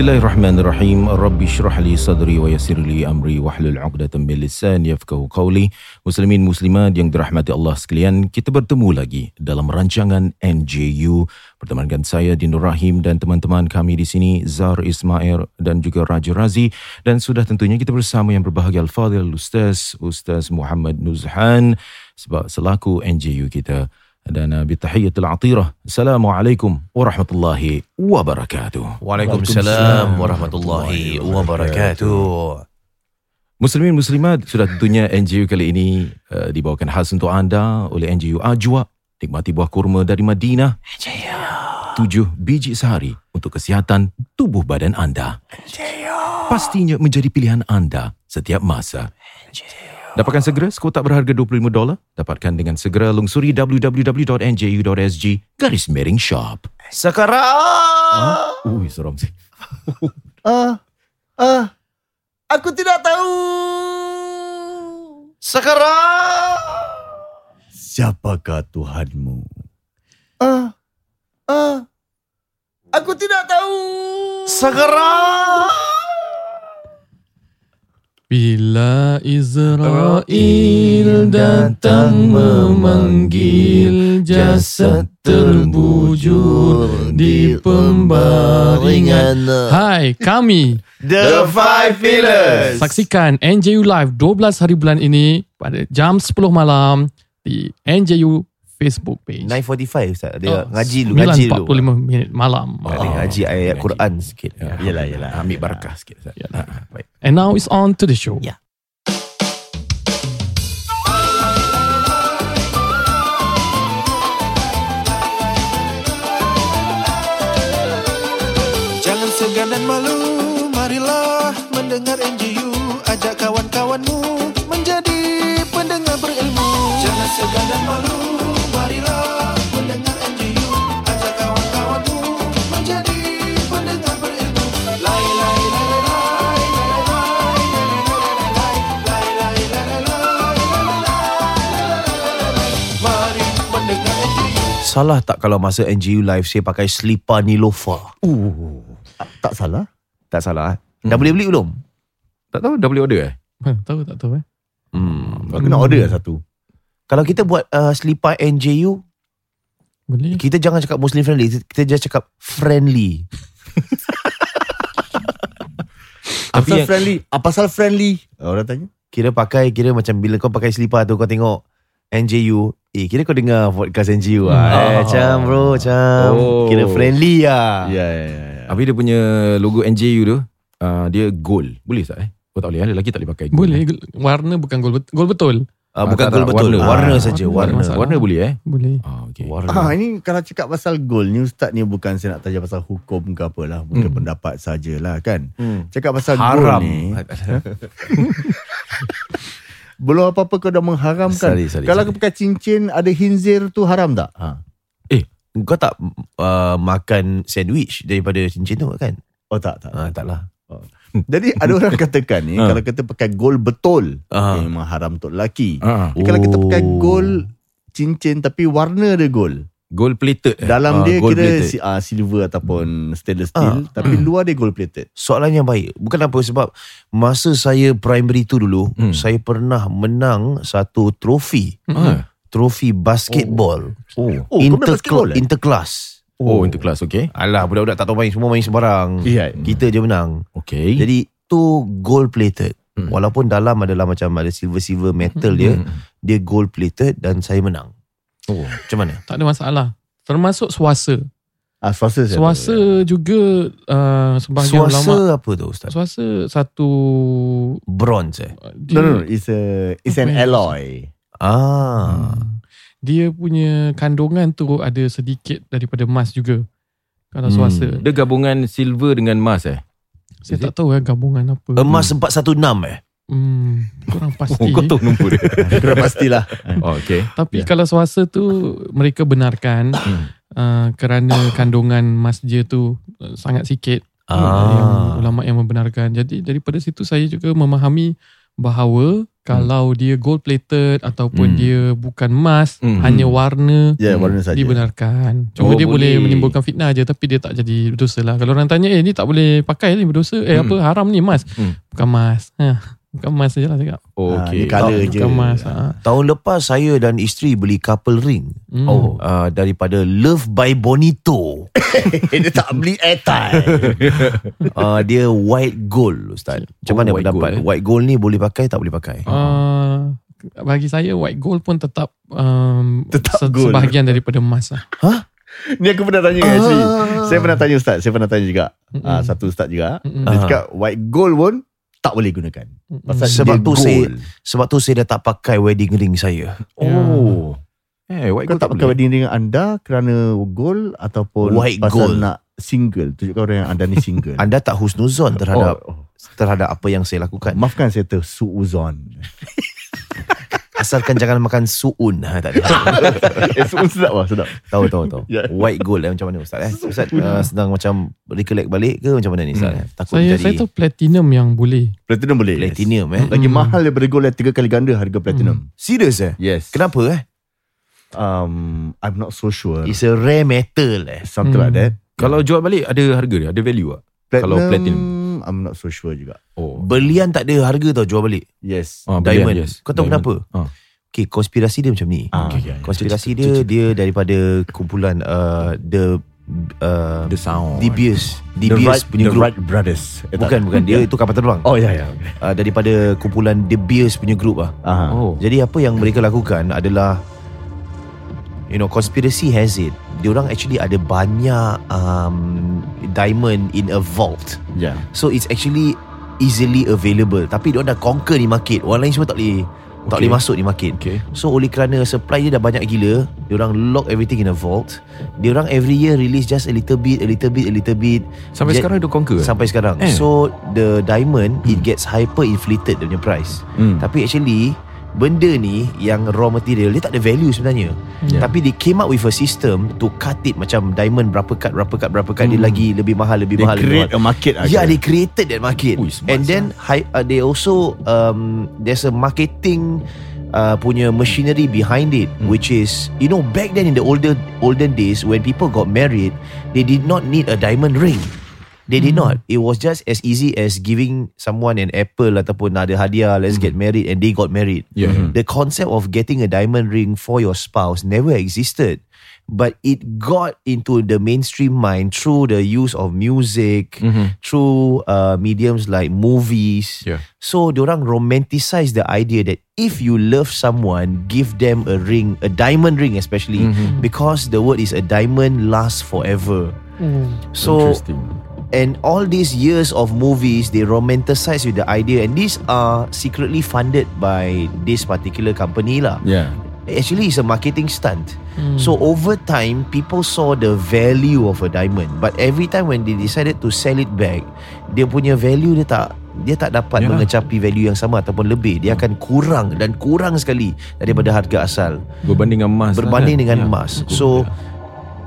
Bismillahirrahmanirrahim. Rabbi syrah li sadri wa yassir li amri wahlul 'uqdatam min lisani yafqahu qawli. Muslimin muslimat yang dirahmati Allah sekalian, kita bertemu lagi dalam rancangan NJU bertemankan saya Dinur Rahim dan teman-teman kami di sini Zar Ismail dan juga Raja Razi dan sudah tentunya kita bersama yang berbahagia Al-Fadhil Ustaz Ustaz Muhammad Nuzhan sebab selaku NJU kita dan uh, bitahiyatul atirah. Assalamualaikum warahmatullahi wabarakatuh. Waalaikumsalam warahmatullahi wabarakatuh. Muslimin muslimat sudah tentunya NGU kali ini uh, dibawakan khas untuk anda oleh NGU Ajwa. Nikmati buah kurma dari Madinah. Tujuh biji sehari untuk kesihatan tubuh badan anda. Pastinya menjadi pilihan anda setiap masa. Dapatkan segera sekotak berharga 25 dolar. Dapatkan dengan segera lungsuri www.nju.sg garis miring shop. Sekarang Ui, seram sih. Ah, ah, aku tidak tahu. sekarang Siapakah Tuhanmu? Ah, ah, aku tidak tahu. sekarang Bila Israel datang memanggil jasad terbujur di pembaringan. Hai, kami The Five Pillars. saksikan NJU Live 12 hari bulan ini pada jam 10 malam di NJU Facebook page. 9.45 Ustaz Dia Oh, ngaji dulu Ngaji dulu 9.45 minit malam. Oh, dia ngaji ayat Quran sikit Ya. Yelah, yelah. Ambil barakah sikit. Ustaz. Ya. Ah, ah, baik. And now it's on to the show. Ya. Salah tak kalau masa NGU live Saya pakai selipar Nilofa Uh, tak salah. Tak salah eh? Dah boleh beli belum? Tak tahu dah boleh order eh? Huh, tahu tak tahu eh? Hmm. Aku nak order lah satu. Kalau kita buat uh, selipar NJU Boleh. Kita jangan cakap Muslim friendly Kita just cakap friendly Tapi Apasal yang friendly? Apasal friendly? Orang tanya. kira pakai Kira macam bila kau pakai selipar tu Kau tengok NJU Eh kira kau dengar podcast NJU lah Hmm. eh, Macam bro Macam Oh. Kira friendly lah Ya, ya, ya. ya. Habis dia punya logo NJU tu, uh, dia gold. Boleh tak eh? Oh tak boleh, eh? lelaki tak boleh pakai gold. Boleh. Eh? Warna bukan gol betul. Gol betul. Ah, Ah, Bukan tak, gold tak, betul warna. Warna, Ah, saja warna Warna. Warna boleh eh? Boleh. Ah, okay. Warna Ah, ini kalau cakap pasal goal ni Ustaz ni bukan saya nak tanya pasal hukum ke apa lah. Mungkin Hmm. pendapat sajalah kan. Hmm. Cakap pasal Haram goal ni. Belum apa-apa kau dah mengharamkan. Sorry, sorry, kalau sorry. aku pakai cincin ada hinzir tu haram tak? Ha. Kau tak uh, makan sandwich Daripada cincin tu kan Oh tak tak. ah, Tak lah Jadi ada orang katakan ni Ha. kalau kita pakai gold betul Ah. yang memang haram untuk lelaki. Jadi Kalau kita pakai Oh. gold cincin tapi warna dia gold. Gold plated. Eh? Dalam Ah, dia gold kira plated. si, uh, silver ataupun stainless steel tapi Hmm. luar dia gold plated. Soalan yang baik Bukan apa sebab Masa saya primary tu dulu Hmm. Saya pernah menang Satu trofi Ah. Trofi basketball Oh. Oh, main basketball eh? Interclass Oh, interclass, okay. Alah budak-budak tak tahu main Semua main sembarang Iya. Kita je menang Okay. Jadi tu gold plated Hmm. Walaupun dalam adalah macam Ada silver-silver metal dia Hmm. Dia gold plated Dan saya menang Oh. Macam mana? Tak ada masalah. Termasuk swasta. Ah, swasta saya Swasta tahu, juga uh, sebahagian ulama. Suasa apa tu Ustaz? Swasta satu Bronze eh? ya. dia, No, no, no. It's a it's an alloy. Ah. Hmm. Dia punya kandungan tu ada sedikit daripada emas juga. Kalau swasta. Dia gabungan silver dengan emas eh? Saya Is tak tahu eh gabungan apa. Emas 416 eh? Hmm, kurang Oh, pasti. kau tahu nombor dia. Kena pastilah. oh, okay. Tapi Ya. kalau swasta tu mereka benarkan Hmm. uh, kerana kandungan masjid tu uh, sangat sikit. Ah. Yang ulama yang membenarkan. Jadi daripada situ saya juga memahami bahawa kalau dia gold plated ataupun Hmm. dia bukan emas, Hmm. hanya warna Ya, warna saja. dibenarkan. Cuma Oh, dia boleh. boleh. menimbulkan fitnah aja tapi dia tak jadi berdosa lah. Kalau orang tanya eh ni tak boleh pakai ni berdosa. Eh Hmm. apa haram ni emas. Hmm. Bukan emas. Ha, bukan emas sajalah cakap. Oh, Ah, okay. ni colour je. Bukan emas. Ha. Tahun lepas saya dan isteri beli couple ring Hmm. oh. uh, daripada Love by Bonito. dia tak beli airtime. uh, dia white gold Ustaz. Macam Oh, mana white pendapat? gold, eh? White gold ni boleh pakai tak boleh pakai? Uh, bagi saya white gold pun tetap um, Tetap gold. sebahagian daripada emas lah. Ni aku pernah tanya actually. Saya pernah tanya ustaz, saya pernah tanya juga. Mm-mm. Ah satu ustaz juga. Mm-mm. Dia cakap white gold pun tak boleh gunakan. Pasal Sebab tu gold. saya Sebab tu saya dah tak pakai wedding ring saya. Oh. Eh, white Kau gold tak pakai wedding ring anda kerana gold ataupun White pasal gold. nak single tunjukkan orang yang anda ni single. Anda tak husnuzon terhadap oh, oh. terhadap apa yang saya lakukan. Maafkan saya tersuuzon. Asalkan jangan makan suun. Ha, tak ada. eh, suun sedap lah, sedap. tahu tahu tahu. Ya. White gold eh, macam mana Ustaz eh? Ustaz uh, sedang macam recollect balik ke macam mana ni Ustaz? eh? Takut Saya jadi saya tahu platinum yang boleh. Platinum boleh. platinum eh. Lagi Hmm. mahal daripada gold yang tiga kali ganda harga platinum. Serius eh? Yes. Kenapa eh? Um, I'm not so sure. It's a rare metal eh. Something like that. Kalau jual balik ada harga dia, ada value tak? Kalau platinum. I'm not so sure juga. Oh. Berlian tak ada harga tau jual balik. Yes. Ah, Diamond. berlian, yes. Kau tahu Diamond. kenapa? Ah. Okay, konspirasi dia macam ni. Ah, Okay. okay. Konspirasi dia dia daripada kumpulan uh, the uh, The sound. The Beers Wright, punya the group. Wright Brothers. Eh, tak. Bukan bukan dia itu kapal terbang. Oh ya ya. Okay. Uh, daripada kumpulan The Beers punya group ah. Aha. Oh. Jadi apa yang mereka lakukan adalah you know conspiracy has it dia orang actually ada banyak um, diamond in a vault. Ya. So it's actually easily available tapi dia dah conquer ni market. Orang lain semua tak boleh tak Okay. boleh masuk ni market. Okay. So oleh kerana supply dia dah banyak gila, dia orang lock everything in a vault. Dia orang every year release just a little bit, a little bit, a little bit. Sampai Jet- sekarang dia conquer? Sampai sekarang. Eh. So the diamond it gets hyper inflated dia punya price. Hmm. Tapi actually benda ni yang raw material dia tak ada value sebenarnya. Yeah. Tapi they came up with a system to cut it macam diamond berapa cut berapa cut berapa cut dia Hmm. lagi lebih mahal lebih They mahal lebih create mahal. a market. Yeah, they created that market, Ui, and then hi, uh, they also um, there's a marketing uh, punya machinery behind it, Hmm. which is you know back then in the older olden days when people got married, they did not need a diamond ring. They did Hmm. not. It was just as easy as giving someone an apple ataupun ada hadiah. Let's get married, and they got married. Hmm. Yeah. The concept of getting a diamond ring for your spouse never existed. But it got into the mainstream mind through the use of music, Mhm. through uh, mediums like movies. Yeah. So diorang romanticize the idea that if you love someone, give them a ring, a diamond ring especially, Mhm. because the word is a diamond lasts forever. So Interesting. And all these years of movies they romanticize with the idea and these are secretly funded by this particular company lah Yeah. actually it's a marketing stunt Hmm. so over time people saw the value of a diamond but every time when they decided to sell it back dia punya value dia tak dia tak dapat Yalah. mengecapi value yang sama ataupun lebih dia akan kurang dan kurang sekali daripada harga asal Berbanding dengan emas. lah berbanding kan? dengan Ya, emas. So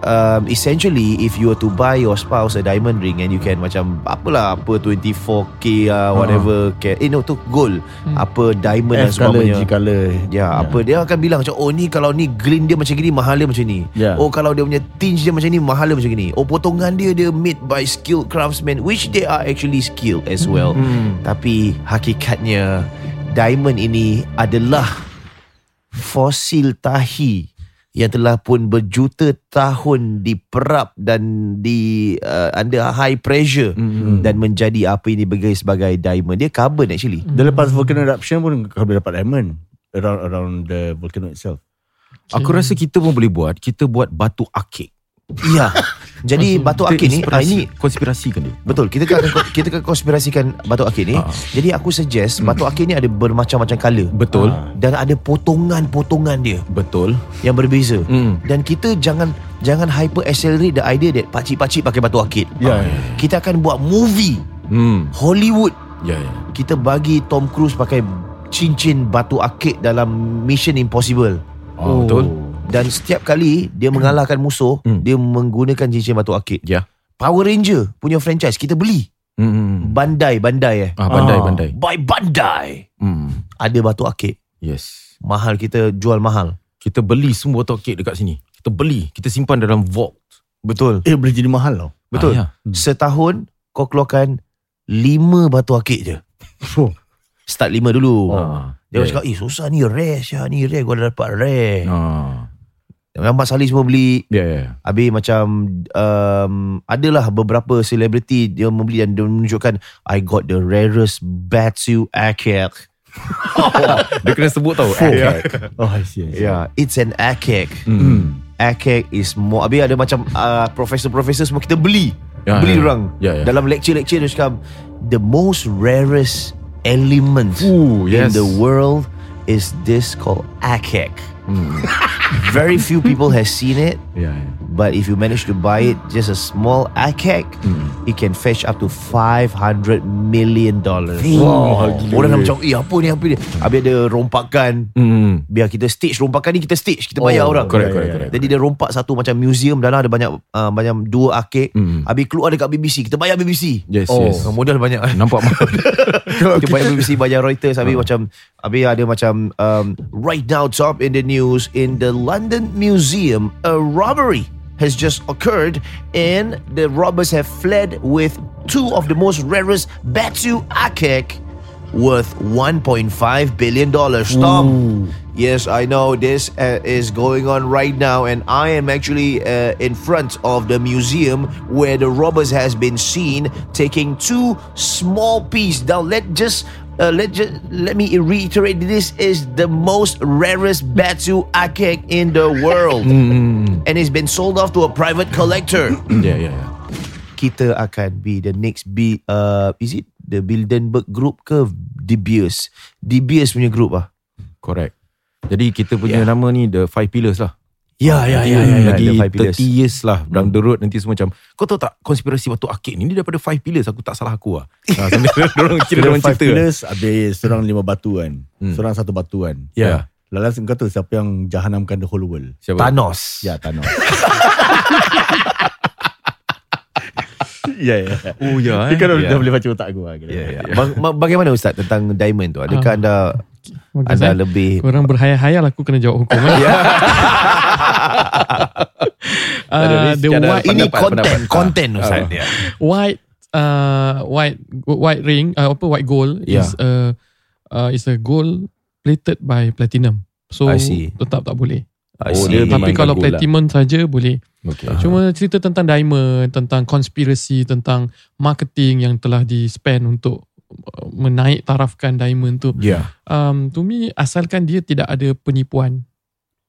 um, essentially if you were to buy your spouse a diamond ring and you can macam apalah apa 24k Ha. uh, whatever uh eh no tu gold Hmm. apa diamond dan F color, sebagainya G color. Ya, apa dia akan bilang macam oh ni kalau ni grain dia macam gini mahal dia macam ni. Ya. Oh kalau dia punya tinge dia macam ni mahal dia macam gini. Oh potongan dia dia made by skilled craftsmen which they are actually skilled as well. Hmm. Tapi hakikatnya diamond ini adalah fosil tahi yang telah pun berjuta tahun diperap dan di uh, under high pressure Hmm. dan menjadi apa ini sebagai sebagai diamond. Dia carbon actually. Dia lepas volcano eruption pun kau boleh dapat diamond around around the volcano itself. Aku rasa kita pun boleh buat. Kita buat batu akik. Ya. Jadi batu akik ni ah, ini konspirasi kan dia. Betul Kita akan kita akan konspirasikan Batu akik ni Ah. Jadi aku suggest Batu akik ni ada bermacam-macam color Betul. Ah. Dan ada potongan-potongan dia Betul. Yang berbeza Hmm. Dan kita jangan Jangan hyper accelerate the idea That pakcik-pakcik pakai batu akik Ya. Kita akan buat movie Hmm. Hollywood Ya, ya. Kita bagi Tom Cruise pakai cincin batu akik dalam Mission Impossible. Oh, betul. Dan setiap kali dia mengalahkan musuh, Hmm. dia menggunakan cincin batu akik. Ya. Power Ranger punya franchise kita beli. Hmm, hmm. Bandai, Bandai eh. Ah, bandai, Ah. bandai. By Bandai. Hmm. Ada batu akik. Yes. Mahal kita jual mahal. Kita beli semua botol kek dekat sini. Kita beli, kita simpan dalam vault. Betul. Eh boleh jadi mahal tau. Betul. Ah, ya. Hmm. Setahun kau keluarkan lima batu akik je. Oh. Start lima dulu. Ah, Dia ya, cakap, eh susah ni rare Syah ni rare gua dah dapat rare. Ah. Nampak Salih semua beli. Ya, ya. Habis macam um, adalah beberapa selebriti dia membeli dan dia menunjukkan I got the rarest Batsu akek. Dia kena sebut tau. Yeah. Akek. Oh I see, I see. Yeah, it's an akek. Hmm. Akek is more Habis ada macam uh, Profesor-profesor semua kita beli Ya, Beli ya. orang Ya, ya. Dalam lecture-lecture dia cakap The most rarest element Ooh, In the world Is this called akek Hmm. Very few people has seen it Yeah, ya. But if you manage to buy it Just a small akek Hmm. It can fetch up to 500 million dollars gila. Orang macam Eh apa ni apa ni Habis ada rompakan Hmm. Biar kita stage Rompakan ni kita stage Kita bayar Oh, orang Correct, correct, ya, correct. jadi dia rompak satu macam museum dalam ada banyak uh, banyak dua arkek. Hmm. Habis keluar dekat BBC. Kita bayar BBC. Yes, Oh. yes. Uh, modal banyak. Nampak mahal. kita bayar BBC, bayar Reuters. Habis macam habis ada macam um, right now top in the news in the London Museum a robbery has just occurred and the robbers have fled with two of the most rarest Batsu Akek worth 1.5 billion dollars. Stop. Yes, I know this uh, is going on right now, and I am actually uh, in front of the museum where the robbers has been seen taking two small pieces. Now let just uh, let just let me reiterate: this is the most rarest Batsu akek in the world, and it's been sold off to a private collector. Ya, ya, ya. Kita akan be the next be uh, is it the Bilderberg group ke De Beers? De Beers punya group ah. Correct. Jadi kita punya Yeah. nama ni The Five Pillars lah. Ya ya ya Hmm, ya, ya Lagi pillars. 30 years lah Down the road Nanti semua macam Kau tahu tak Konspirasi waktu akik ni Ni daripada five pillars Aku tak salah aku lah ha, Sambil dorang kira five cerita lah. pillars Habis Seorang lima batu kan Hmm. Seorang satu batu kan Ya. Lalas kau tahu Siapa yang jahanamkan the whole world Siapa? Thanos. Ya Thanos Ya ya Oh ya Dia kan Ya. dah boleh baca otak aku lah kira. Ya, ya. Ma- bagaimana Ustaz tentang diamond tu? Adakah Ah. anda anda eh. lebih Korang berhayal-hayal aku kena jawab hukum eh. Uh, the white ini konten konten Ah. Ustaz ya. white uh, white white ring uh, apa white gold Yeah. is a uh, is a gold plated by platinum. So tetap tak boleh. Oh, dia Tapi kalau lah. platinum saja boleh. Okay. Cuma cerita tentang diamond, tentang konspirasi, tentang marketing yang telah di spend untuk uh, menaik tarafkan diamond tu. Ya Um, to me asalkan dia tidak ada penipuan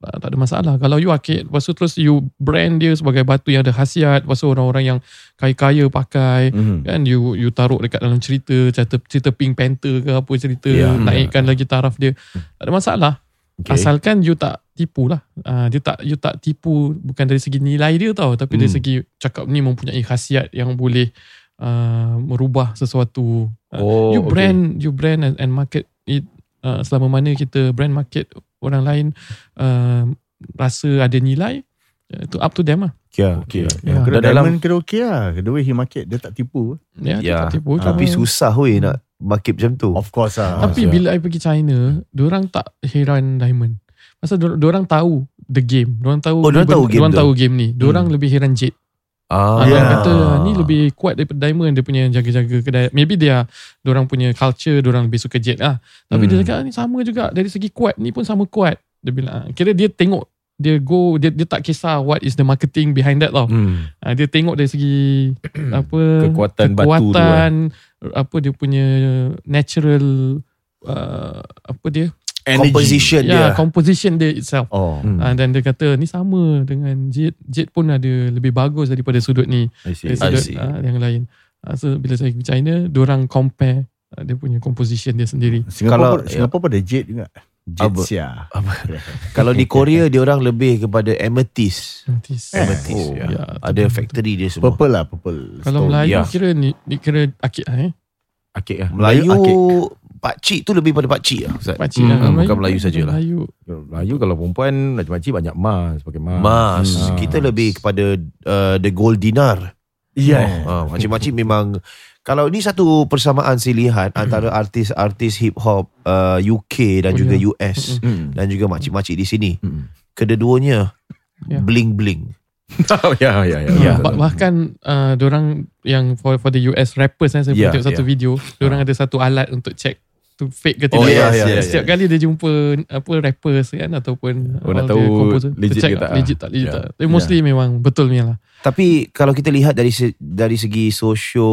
uh, tak ada masalah. Kalau you arcade, lepas tu terus you brand dia sebagai batu yang ada khasiat, lepas tu orang-orang yang kaya-kaya pakai, Mhm. kan you you taruh dekat dalam cerita, cerita, cerita Pink Panther ke apa cerita, Ya, naikkan lagi taraf dia. Tak ada masalah. Okay. Asalkan you tak tipu lah. Uh, dia tak you tak tipu bukan dari segi nilai dia tau, tapi dari Hmm. segi cakap ni mempunyai khasiat yang boleh uh, merubah sesuatu. Uh, Oh, you okay. brand you brand and, and market it uh, selama mana kita brand market orang lain uh, rasa ada nilai uh, itu up to them lah. Ya. Okay. Kira Dan dalam diamond kira okey lah The way he market Dia tak tipu Ya, dia Ya. tak tipu. Tapi Cuma- susah weh nak market macam tu. Of course lah Tapi siap. bila I pergi China, orang tak heran diamond. Pasal orang tahu the game. Orang tahu Oh, tahu game tahu game ni. Orang lebih heran Jade. Ah, Ah. Orang kata ni lebih kuat daripada diamond dia punya jaga-jaga kedai. Maybe dia orang punya culture, orang lebih suka Jade lah. Tapi dia Hmm. cakap ni sama juga dari segi kuat ni pun sama kuat. Dia bilang ah, kira dia tengok dia go dia dia tak kisah what is the marketing behind that tau. Hmm. Ah, dia tengok dari segi apa Kekuatan batu tu kekuatan apa dia punya natural uh, apa dia composition ya dia. composition dia itself Oh Hmm. uh, dan dia kata ni sama dengan Jade Jade pun ada lebih bagus daripada sudut ni I see. dari I sudut see. uh, yang lain uh, so bila saya pergi China orang compare uh, dia punya composition dia sendiri Singapore, Kalau- Singapore pada Jade juga Jade Apa? sia Kalau di Korea dia orang lebih kepada amethyst. Amethyst. Amethyst. Oh, ya. ya, Ada factory dia semua. Purple lah Purple kalau Stone, Melayu ya. kira ni, ni kira akid lah eh Akik lah. Melayu akik. Pak Cik tu lebih pada Pak Cik lah Ustaz. Pakcik Hmm, lah. bukan Melayu sajalah. Melayu. Melayu kalau perempuan Makcik-makcik banyak mas Pakai mas Mas, Hmm. kita lebih kepada uh, the gold dinar. Ya Oh, makcik-makcik memang kalau ni satu persamaan saya lihat antara artis-artis hip hop uh, UK dan Oh, juga ya. US Hmm. dan juga makcik-makcik di sini. Hmm. Kedua-duanya Ya. bling-bling. ya, ya, ya. Ya. Uh, bah- bahkan uh, orang yang for for the US rappers kan saya Ya, yeah, tengok satu ya. video, orang ada satu alat untuk check tu fake ke Oh, tidak. yes, yes, yes, Setiap kali dia jumpa apa rappers kan ataupun Oh, nak tahu composer, legit check ke tak, legit tak legit Ya. tak. Tapi mostly memang betul punya lah. Tapi kalau kita lihat dari se- dari segi sosio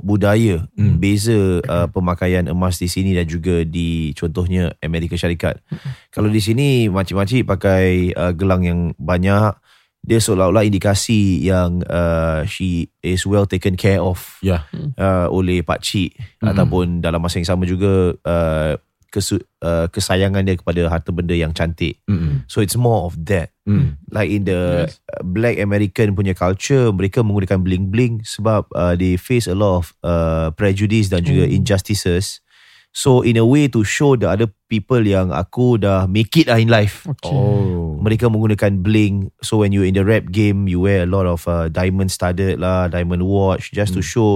budaya, Hmm. beza uh, pemakaian emas di sini dan juga di contohnya Amerika Syarikat. Kalau di sini makcik-makcik pakai uh, gelang yang banyak, dia seolah-olah indikasi yang uh, she is well taken care of Ya. uh, oleh pak cik Hmm. ataupun dalam masa yang sama juga uh, kesu- uh, kesayangan dia kepada harta benda yang cantik. Hmm. So it's more of that. Hmm. Like in the Yes. Black American punya culture, mereka menggunakan bling-bling sebab uh, they face a lot of uh, prejudice dan juga Hmm. injustices. So in a way to show the other people yang aku dah make it lah in life. Okay. Oh. Mereka menggunakan bling. So when you in the rap game, you wear a lot of uh, diamond studded lah, diamond watch just to Hmm. show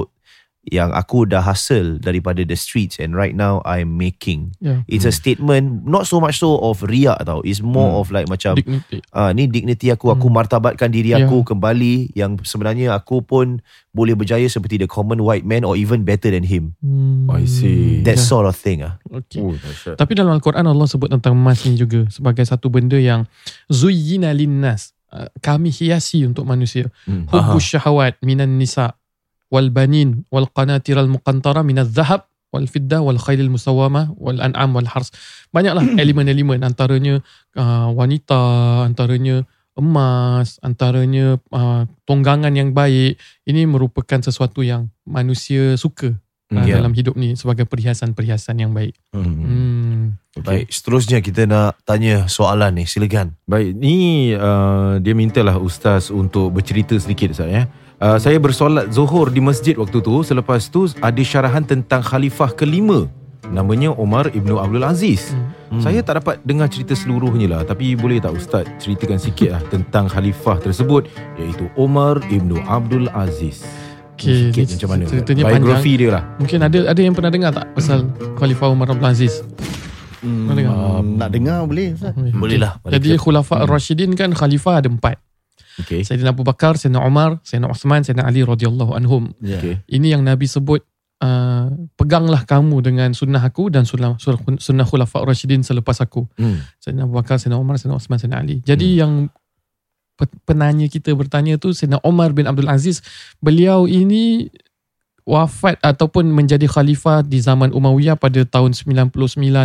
yang aku dah hustle daripada the streets and right now I'm making. Yeah. It's a statement not so much so of riak tau. It's more Hmm. of like macam Dignity. Ah ni dignity aku aku Hmm. martabatkan diri aku kembali yang sebenarnya aku pun boleh berjaya seperti the common white man or even better than him. Hmm. I see. That Yeah. sort of thing ah. Okay. Oh, dahsyat. Tapi dalam Al-Quran Allah sebut tentang emas ni juga sebagai satu benda yang zuyyina linnas. Uh, Kami hiasi untuk manusia. Hmm. Hubbus syahawat minan nisa wal banin wal qanatir al muqantara min zahab wal fidda wal khailil musawwama wal an'am wal hars. Banyaklah elemen-elemen antaranya uh, wanita, antaranya emas, antaranya uh, tonggangan yang baik. Ini merupakan sesuatu yang manusia suka uh, Ya. dalam hidup ni sebagai perhiasan-perhiasan yang baik. Hmm. Hmm. Baik, seterusnya kita nak tanya soalan ni. Silakan. Baik, ni uh, dia mintalah ustaz untuk bercerita sedikit Ustaz ya. Uh, saya bersolat Zuhur di masjid waktu tu. Selepas tu ada syarahan tentang khalifah kelima. Namanya Omar Ibnu Abdul Aziz. Hmm. Saya tak dapat dengar cerita seluruhnya lah. Tapi boleh tak ustaz ceritakan sikit lah tentang khalifah tersebut. Iaitu Omar Ibnu Abdul Aziz. Okay, Sikit macam mana? ceritanya Biografi dia lah. Mungkin ada ada yang pernah dengar tak pasal Khalifah Umar Abdul Aziz? Hmm, dengar? um, nak dengar boleh Ustaz? Boleh lah. Jadi Khulafa Ar-Rashidin kan khalifah ada empat. Okay. Sayyidina Abu Bakar, Sayyidina Umar, Sayyidina Uthman, Sayyidina Ali radhiyallahu anhum. Okay. Ini yang Nabi sebut uh, peganglah kamu dengan sunnah aku dan sunnah sunnah Khulafa Ar-Rashidin selepas aku. Hmm. Sayyidina Abu Bakar, Sayyidina Umar, Sayyidina Uthman, Sayyidina Ali. Jadi yang pe- penanya kita bertanya tu Sayyidina Umar bin Abdul Aziz, beliau ini wafat ataupun menjadi khalifah di zaman Umayyah pada tahun 99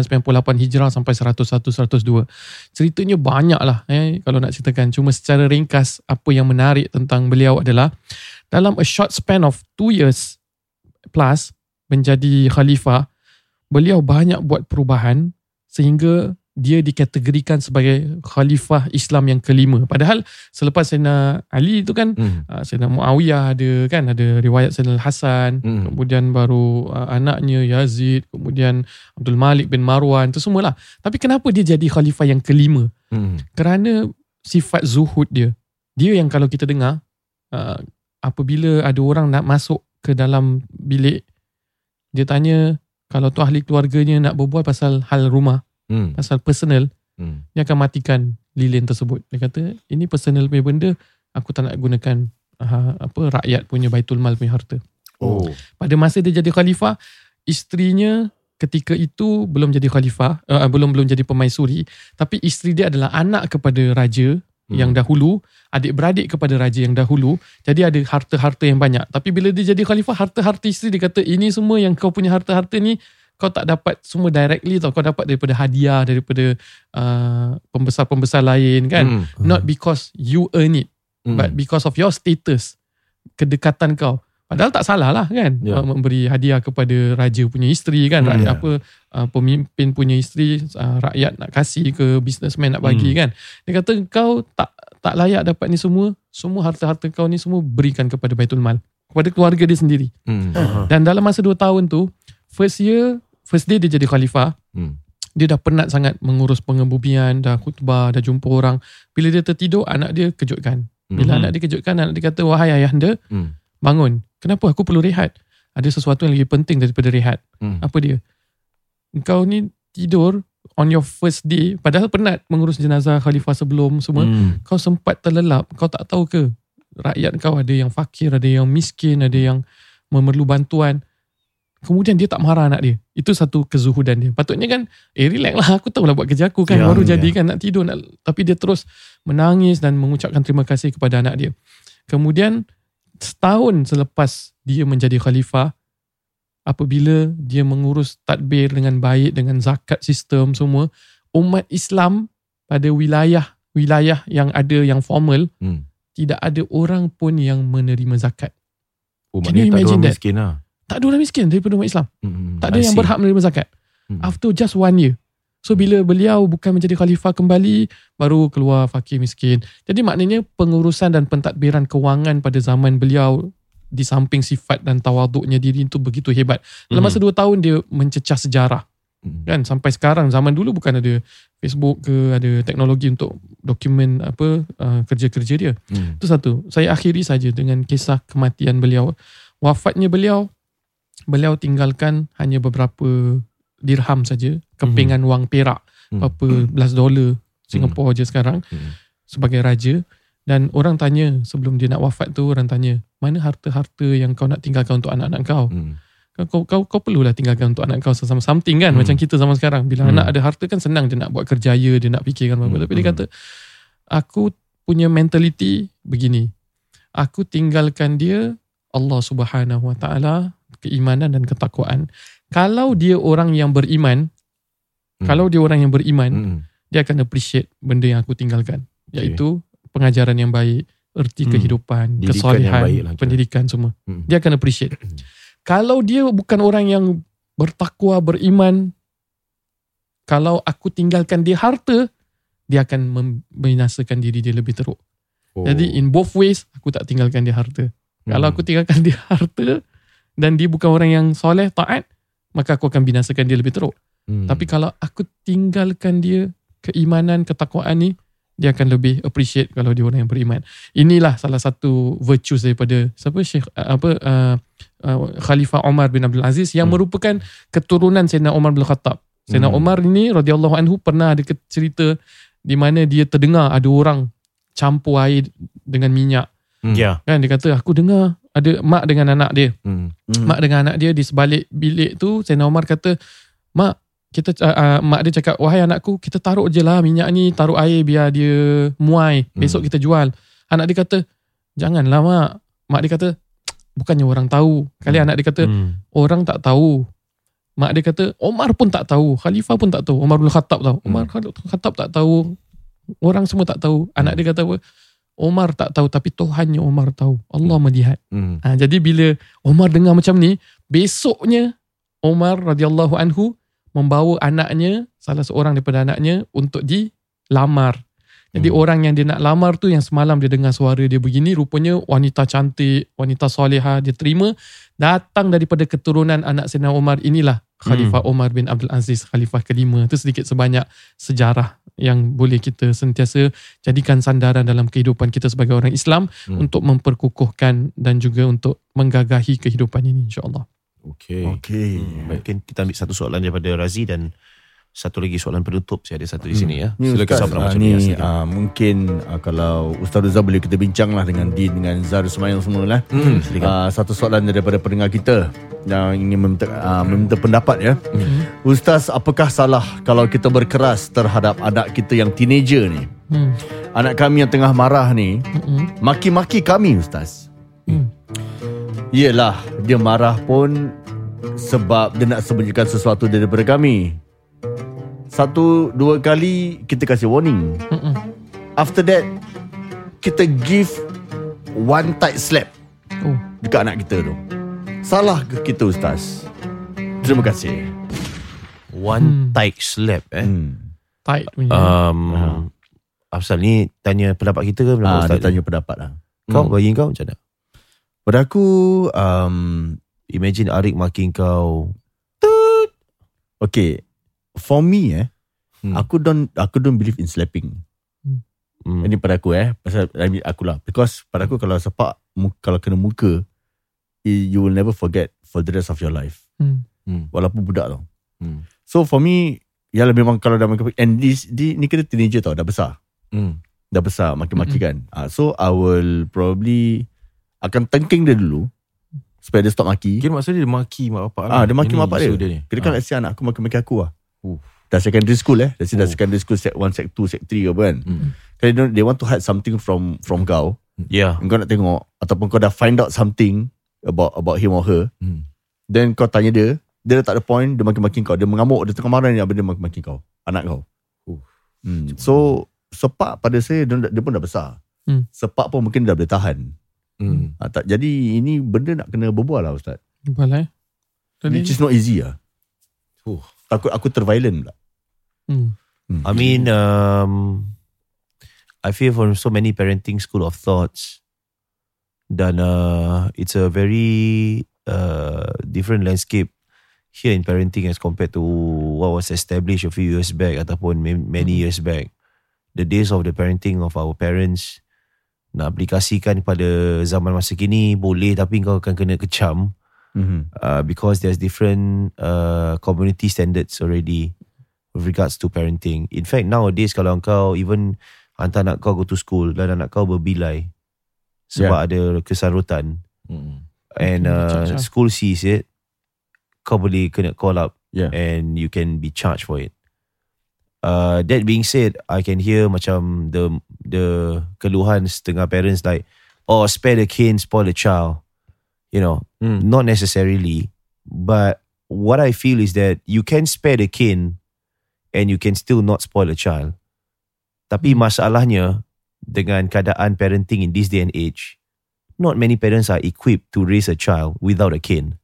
98 Hijrah sampai 101 102. Ceritanya banyak lah eh kalau nak ceritakan. Cuma secara ringkas apa yang menarik tentang beliau adalah dalam a short span of 2 years plus menjadi khalifah, beliau banyak buat perubahan sehingga dia dikategorikan sebagai khalifah Islam yang kelima. Padahal selepas Sayyidina Ali itu kan Hmm. uh, Sayyidina Muawiyah ada kan ada riwayat Sayyidina Hasan, Hmm. kemudian baru uh, anaknya Yazid, kemudian Abdul Malik bin Marwan itu semualah. Tapi kenapa dia jadi khalifah yang kelima? Hmm. Kerana sifat zuhud dia. Dia yang kalau kita dengar uh, apabila ada orang nak masuk ke dalam bilik dia tanya kalau tu ahli keluarganya nak berbual pasal hal rumah, Hmm. pasal personal, Hmm. dia akan matikan lilin tersebut. Dia kata, ini personal punya benda, aku tak nak gunakan uh, apa rakyat punya baitul mal punya harta. Oh. Pada masa dia jadi khalifah, isterinya ketika itu belum jadi khalifah, uh, belum belum jadi pemaisuri, tapi isteri dia adalah anak kepada raja Hmm. yang dahulu, adik-beradik kepada raja yang dahulu. Jadi ada harta-harta yang banyak. Tapi bila dia jadi khalifah, harta-harta isteri dia kata, ini semua yang kau punya harta-harta ni kau tak dapat semua directly tau. Kau dapat daripada hadiah, daripada uh, pembesar-pembesar lain kan. Hmm. Not because you earn it, Hmm. but because of your status, kedekatan kau. Padahal tak salah lah kan yeah. memberi hadiah kepada raja punya isteri kan Hmm, rakyat ya. apa uh, pemimpin punya isteri uh, rakyat nak kasih ke businessman nak bagi Hmm. kan dia kata kau tak tak layak dapat ni semua semua harta-harta kau ni semua berikan kepada Baitul Mal kepada keluarga dia sendiri Hmm. dan dalam masa 2 tahun tu first year, first day dia jadi khalifah. Hmm. Dia dah penat sangat mengurus pengebumian, dah khutbah, dah jumpa orang. Bila dia tertidur, anak dia kejutkan. Bila Mhm. anak dia kejutkan, anak dia kata, wahai ayahanda, Hmm. bangun. Kenapa aku perlu rehat? Ada sesuatu yang lebih penting daripada rehat. Hmm. Apa dia? Engkau ni tidur on your first day, padahal penat mengurus jenazah khalifah sebelum semua. Hmm. Kau sempat terlelap, kau tak tahu ke? Rakyat kau ada yang fakir, ada yang miskin, ada yang memerlu bantuan. Kemudian dia tak marah anak dia. Itu satu kezuhudan dia. Patutnya kan, eh relax lah, aku tahu lah buat kerja aku kan. Ya, Baru ya. jadi kan nak tidur. Nak, tapi dia terus menangis dan mengucapkan terima kasih kepada anak dia. Kemudian setahun selepas dia menjadi khalifah, apabila dia mengurus tadbir dengan baik, dengan zakat sistem semua, umat Islam pada wilayah wilayah yang ada yang formal, Hmm. tidak ada orang pun yang menerima zakat. Oh, Can you tak ada imagine orang that? miskin lah. Tak ada orang miskin daripada umat Islam. Hmm. Tak ada I yang see. berhak menerima zakat. Hmm. After just one year. So bila beliau bukan menjadi khalifah kembali, baru keluar fakir miskin. Jadi maknanya pengurusan dan pentadbiran kewangan pada zaman beliau di samping sifat dan tawaduknya diri itu begitu hebat. Dalam masa dua tahun dia mencecah sejarah. Hmm. Kan sampai sekarang zaman dulu bukan ada Facebook ke ada teknologi untuk dokumen apa uh, kerja-kerja dia. Hmm. Itu satu. Saya akhiri saja dengan kisah kematian beliau. Wafatnya beliau, beliau tinggalkan hanya beberapa dirham saja, kepingan wang perak, Hmm. berapa belas dolar Singapura je sekarang Hmm. sebagai raja. Dan orang tanya sebelum dia nak wafat tu orang tanya, mana harta-harta yang kau nak tinggalkan untuk anak-anak kau? Hmm. Kau, kau, kau, perlulah tinggalkan untuk anak kau sesama something kan Hmm. macam kita zaman sekarang bila Hmm. anak ada harta kan senang dia nak buat kerjaya dia nak fikirkan apa Hmm. tapi dia Hmm. kata aku punya mentality begini aku tinggalkan dia Allah Subhanahu Wa Taala keimanan dan ketakwaan kalau dia orang yang beriman Hmm. kalau dia orang yang beriman Hmm. dia akan appreciate benda yang aku tinggalkan Okay. iaitu pengajaran yang baik erti Hmm. kehidupan Didikan kesolehan lah pendidikan semua Hmm. dia akan appreciate. kalau dia bukan orang yang bertakwa, beriman, kalau aku tinggalkan dia harta, dia akan membinasakan diri dia lebih teruk. Oh. Jadi in both ways, aku tak tinggalkan dia harta. Kalau Hmm. aku tinggalkan dia harta dan dia bukan orang yang soleh, taat, maka aku akan binasakan dia lebih teruk. Hmm. Tapi kalau aku tinggalkan dia keimanan, ketakwaan ni, dia akan lebih appreciate kalau dia orang yang beriman. Inilah salah satu virtues daripada siapa Syekh uh, apa uh, uh, Khalifah Umar bin Abdul Aziz yang Hmm. merupakan keturunan Sayyidina Umar bin Khattab. Sayyidina Hmm. Umar ini radhiyallahu anhu pernah ada cerita di mana dia terdengar ada orang campur air dengan minyak. Hmm. Ya. Kan dia kata aku dengar ada mak dengan anak dia. Hmm. Hmm. Mak dengan anak dia di sebalik bilik tu Sayyidina Umar kata mak kita uh, uh, mak dia cakap wahai anakku kita taruh je lah minyak ni taruh air biar dia muai besok Hmm. kita jual anak dia kata janganlah mak mak dia kata bukannya orang tahu kali Hmm. anak dia kata Hmm. orang tak tahu mak dia kata Omar pun tak tahu khalifah pun tak tahu Omar bin Khattab tahu Omar Khattab tak tahu orang semua tak tahu anak Hmm. dia kata apa Omar tak tahu tapi Tuhannya Omar tahu Allah melihat Hmm. Ha, jadi bila Omar dengar macam ni, besoknya Omar radhiyallahu anhu membawa anaknya, salah seorang daripada anaknya untuk dilamar. Jadi Hmm. orang yang dia nak lamar tu yang semalam dia dengar suara dia begini, rupanya wanita cantik, wanita soleha, dia terima datang daripada keturunan anak Sayyidina Omar inilah Khalifah Omar bin Abdul Aziz, Khalifah kelima. Itu sedikit sebanyak sejarah yang boleh kita sentiasa jadikan sandaran dalam kehidupan kita sebagai orang Islam Hmm. untuk memperkukuhkan dan juga untuk menggagahi kehidupan ini insyaAllah. Okay. Okey. Hmm. Mungkin kita ambil satu soalan daripada Razi dan satu lagi soalan penutup. Saya ada satu di sini ya. Ni Silakan Ustaz, Sabra ah, macam ni biasa. ah, mungkin ah, kalau Ustaz Rizal boleh kita bincang lah dengan Din dengan Zar Ismail semua lah. Hmm. Ah, satu soalan daripada pendengar kita yang ingin meminta, ah, meminta pendapat ya. Ustaz, apakah salah kalau kita berkeras terhadap anak kita yang teenager ni? Hmm. Anak kami yang tengah marah ni Hmm. maki-maki kami Ustaz. Hmm. Yelah, dia marah pun sebab dia nak sembunyikan sesuatu daripada kami. Satu, dua kali kita kasih warning. Hmm. After that, kita give one tight slap Oh. dekat anak kita tu. Salah ke kita Ustaz? Terima kasih. One Hmm. tight slap eh. Hmm. Tight punya. Um, Afsal ni tanya pendapat kita ke Ah, Ustaz dia ni? tanya pendapat lah. Kau Hmm. bagi kau macam mana? Pada aku, um, Imagine Arik maki kau Okay. For me eh, Hmm. aku don't aku don't believe in slapping. Hmm. Ini pada aku eh, pasal I mean, aku lah. Because pada aku kalau sepak kalau kena muka, you will never forget for the rest of your life. Hmm. Hmm. Walaupun budak tau. Hmm. So for me, ya memang kalau dah makin and this di, ni kena teenager tau, dah besar. Hmm. Dah besar maki-maki kan. Uh, so I will probably akan tengking dia dulu supaya dia stop maki. Kira maksudnya dia maki mak bapak Ah, dia maki mak bapak dia. ni. Kira kan Ah. let's say anak aku maki-maki aku lah. Uh. Dah secondary school eh. Dah Oh. secondary school set 1, set 2, set 3 ke apa kan. Kalau they, they want to hide something from from kau. Yeah. Kau nak tengok ataupun kau dah find out something about about him or her. Hmm. Then kau tanya dia, dia dah tak ada point, dia maki-maki kau. Dia mengamuk, dia tengah marah ni apa dia maki-maki kau. Anak kau. Hmm. So sepak pada saya dia, dia pun dah besar. Hmm. Sepak pun mungkin dah boleh tahan. Hmm. Ha, tak, jadi ini benda nak kena berbual lah Ustaz. Boleh. Tadi. Which is not easy lah. Uh. Takut aku terviolent pula. Hmm. Hmm. I mean, um, I feel from so many parenting school of thoughts, dan uh, it's a very uh, different landscape here in parenting as compared to what was established a few years back ataupun ma- many years back. The days of the parenting of our parents nak aplikasikan pada zaman masa kini boleh tapi kau akan kena kecam Mm-hmm. uh, because there's different uh, community standards already with regards to parenting. In fact, nowadays kalau kau even hantar anak kau go to school dan anak kau berbilai sebab ada kesarutan Hmm. and uh, school sees it, kau boleh kena call up Yeah. and you can be charged for it. Uh, that being said, I can hear macam the the keluhan setengah parents like, oh spare the cane, spoil the child. You know, Hmm. not necessarily, but what I feel is that you can spare the cane and you can still not spoil a child. Tapi Hmm. masalahnya dengan keadaan parenting in this day and age, not many parents are equipped to raise a child without a cane.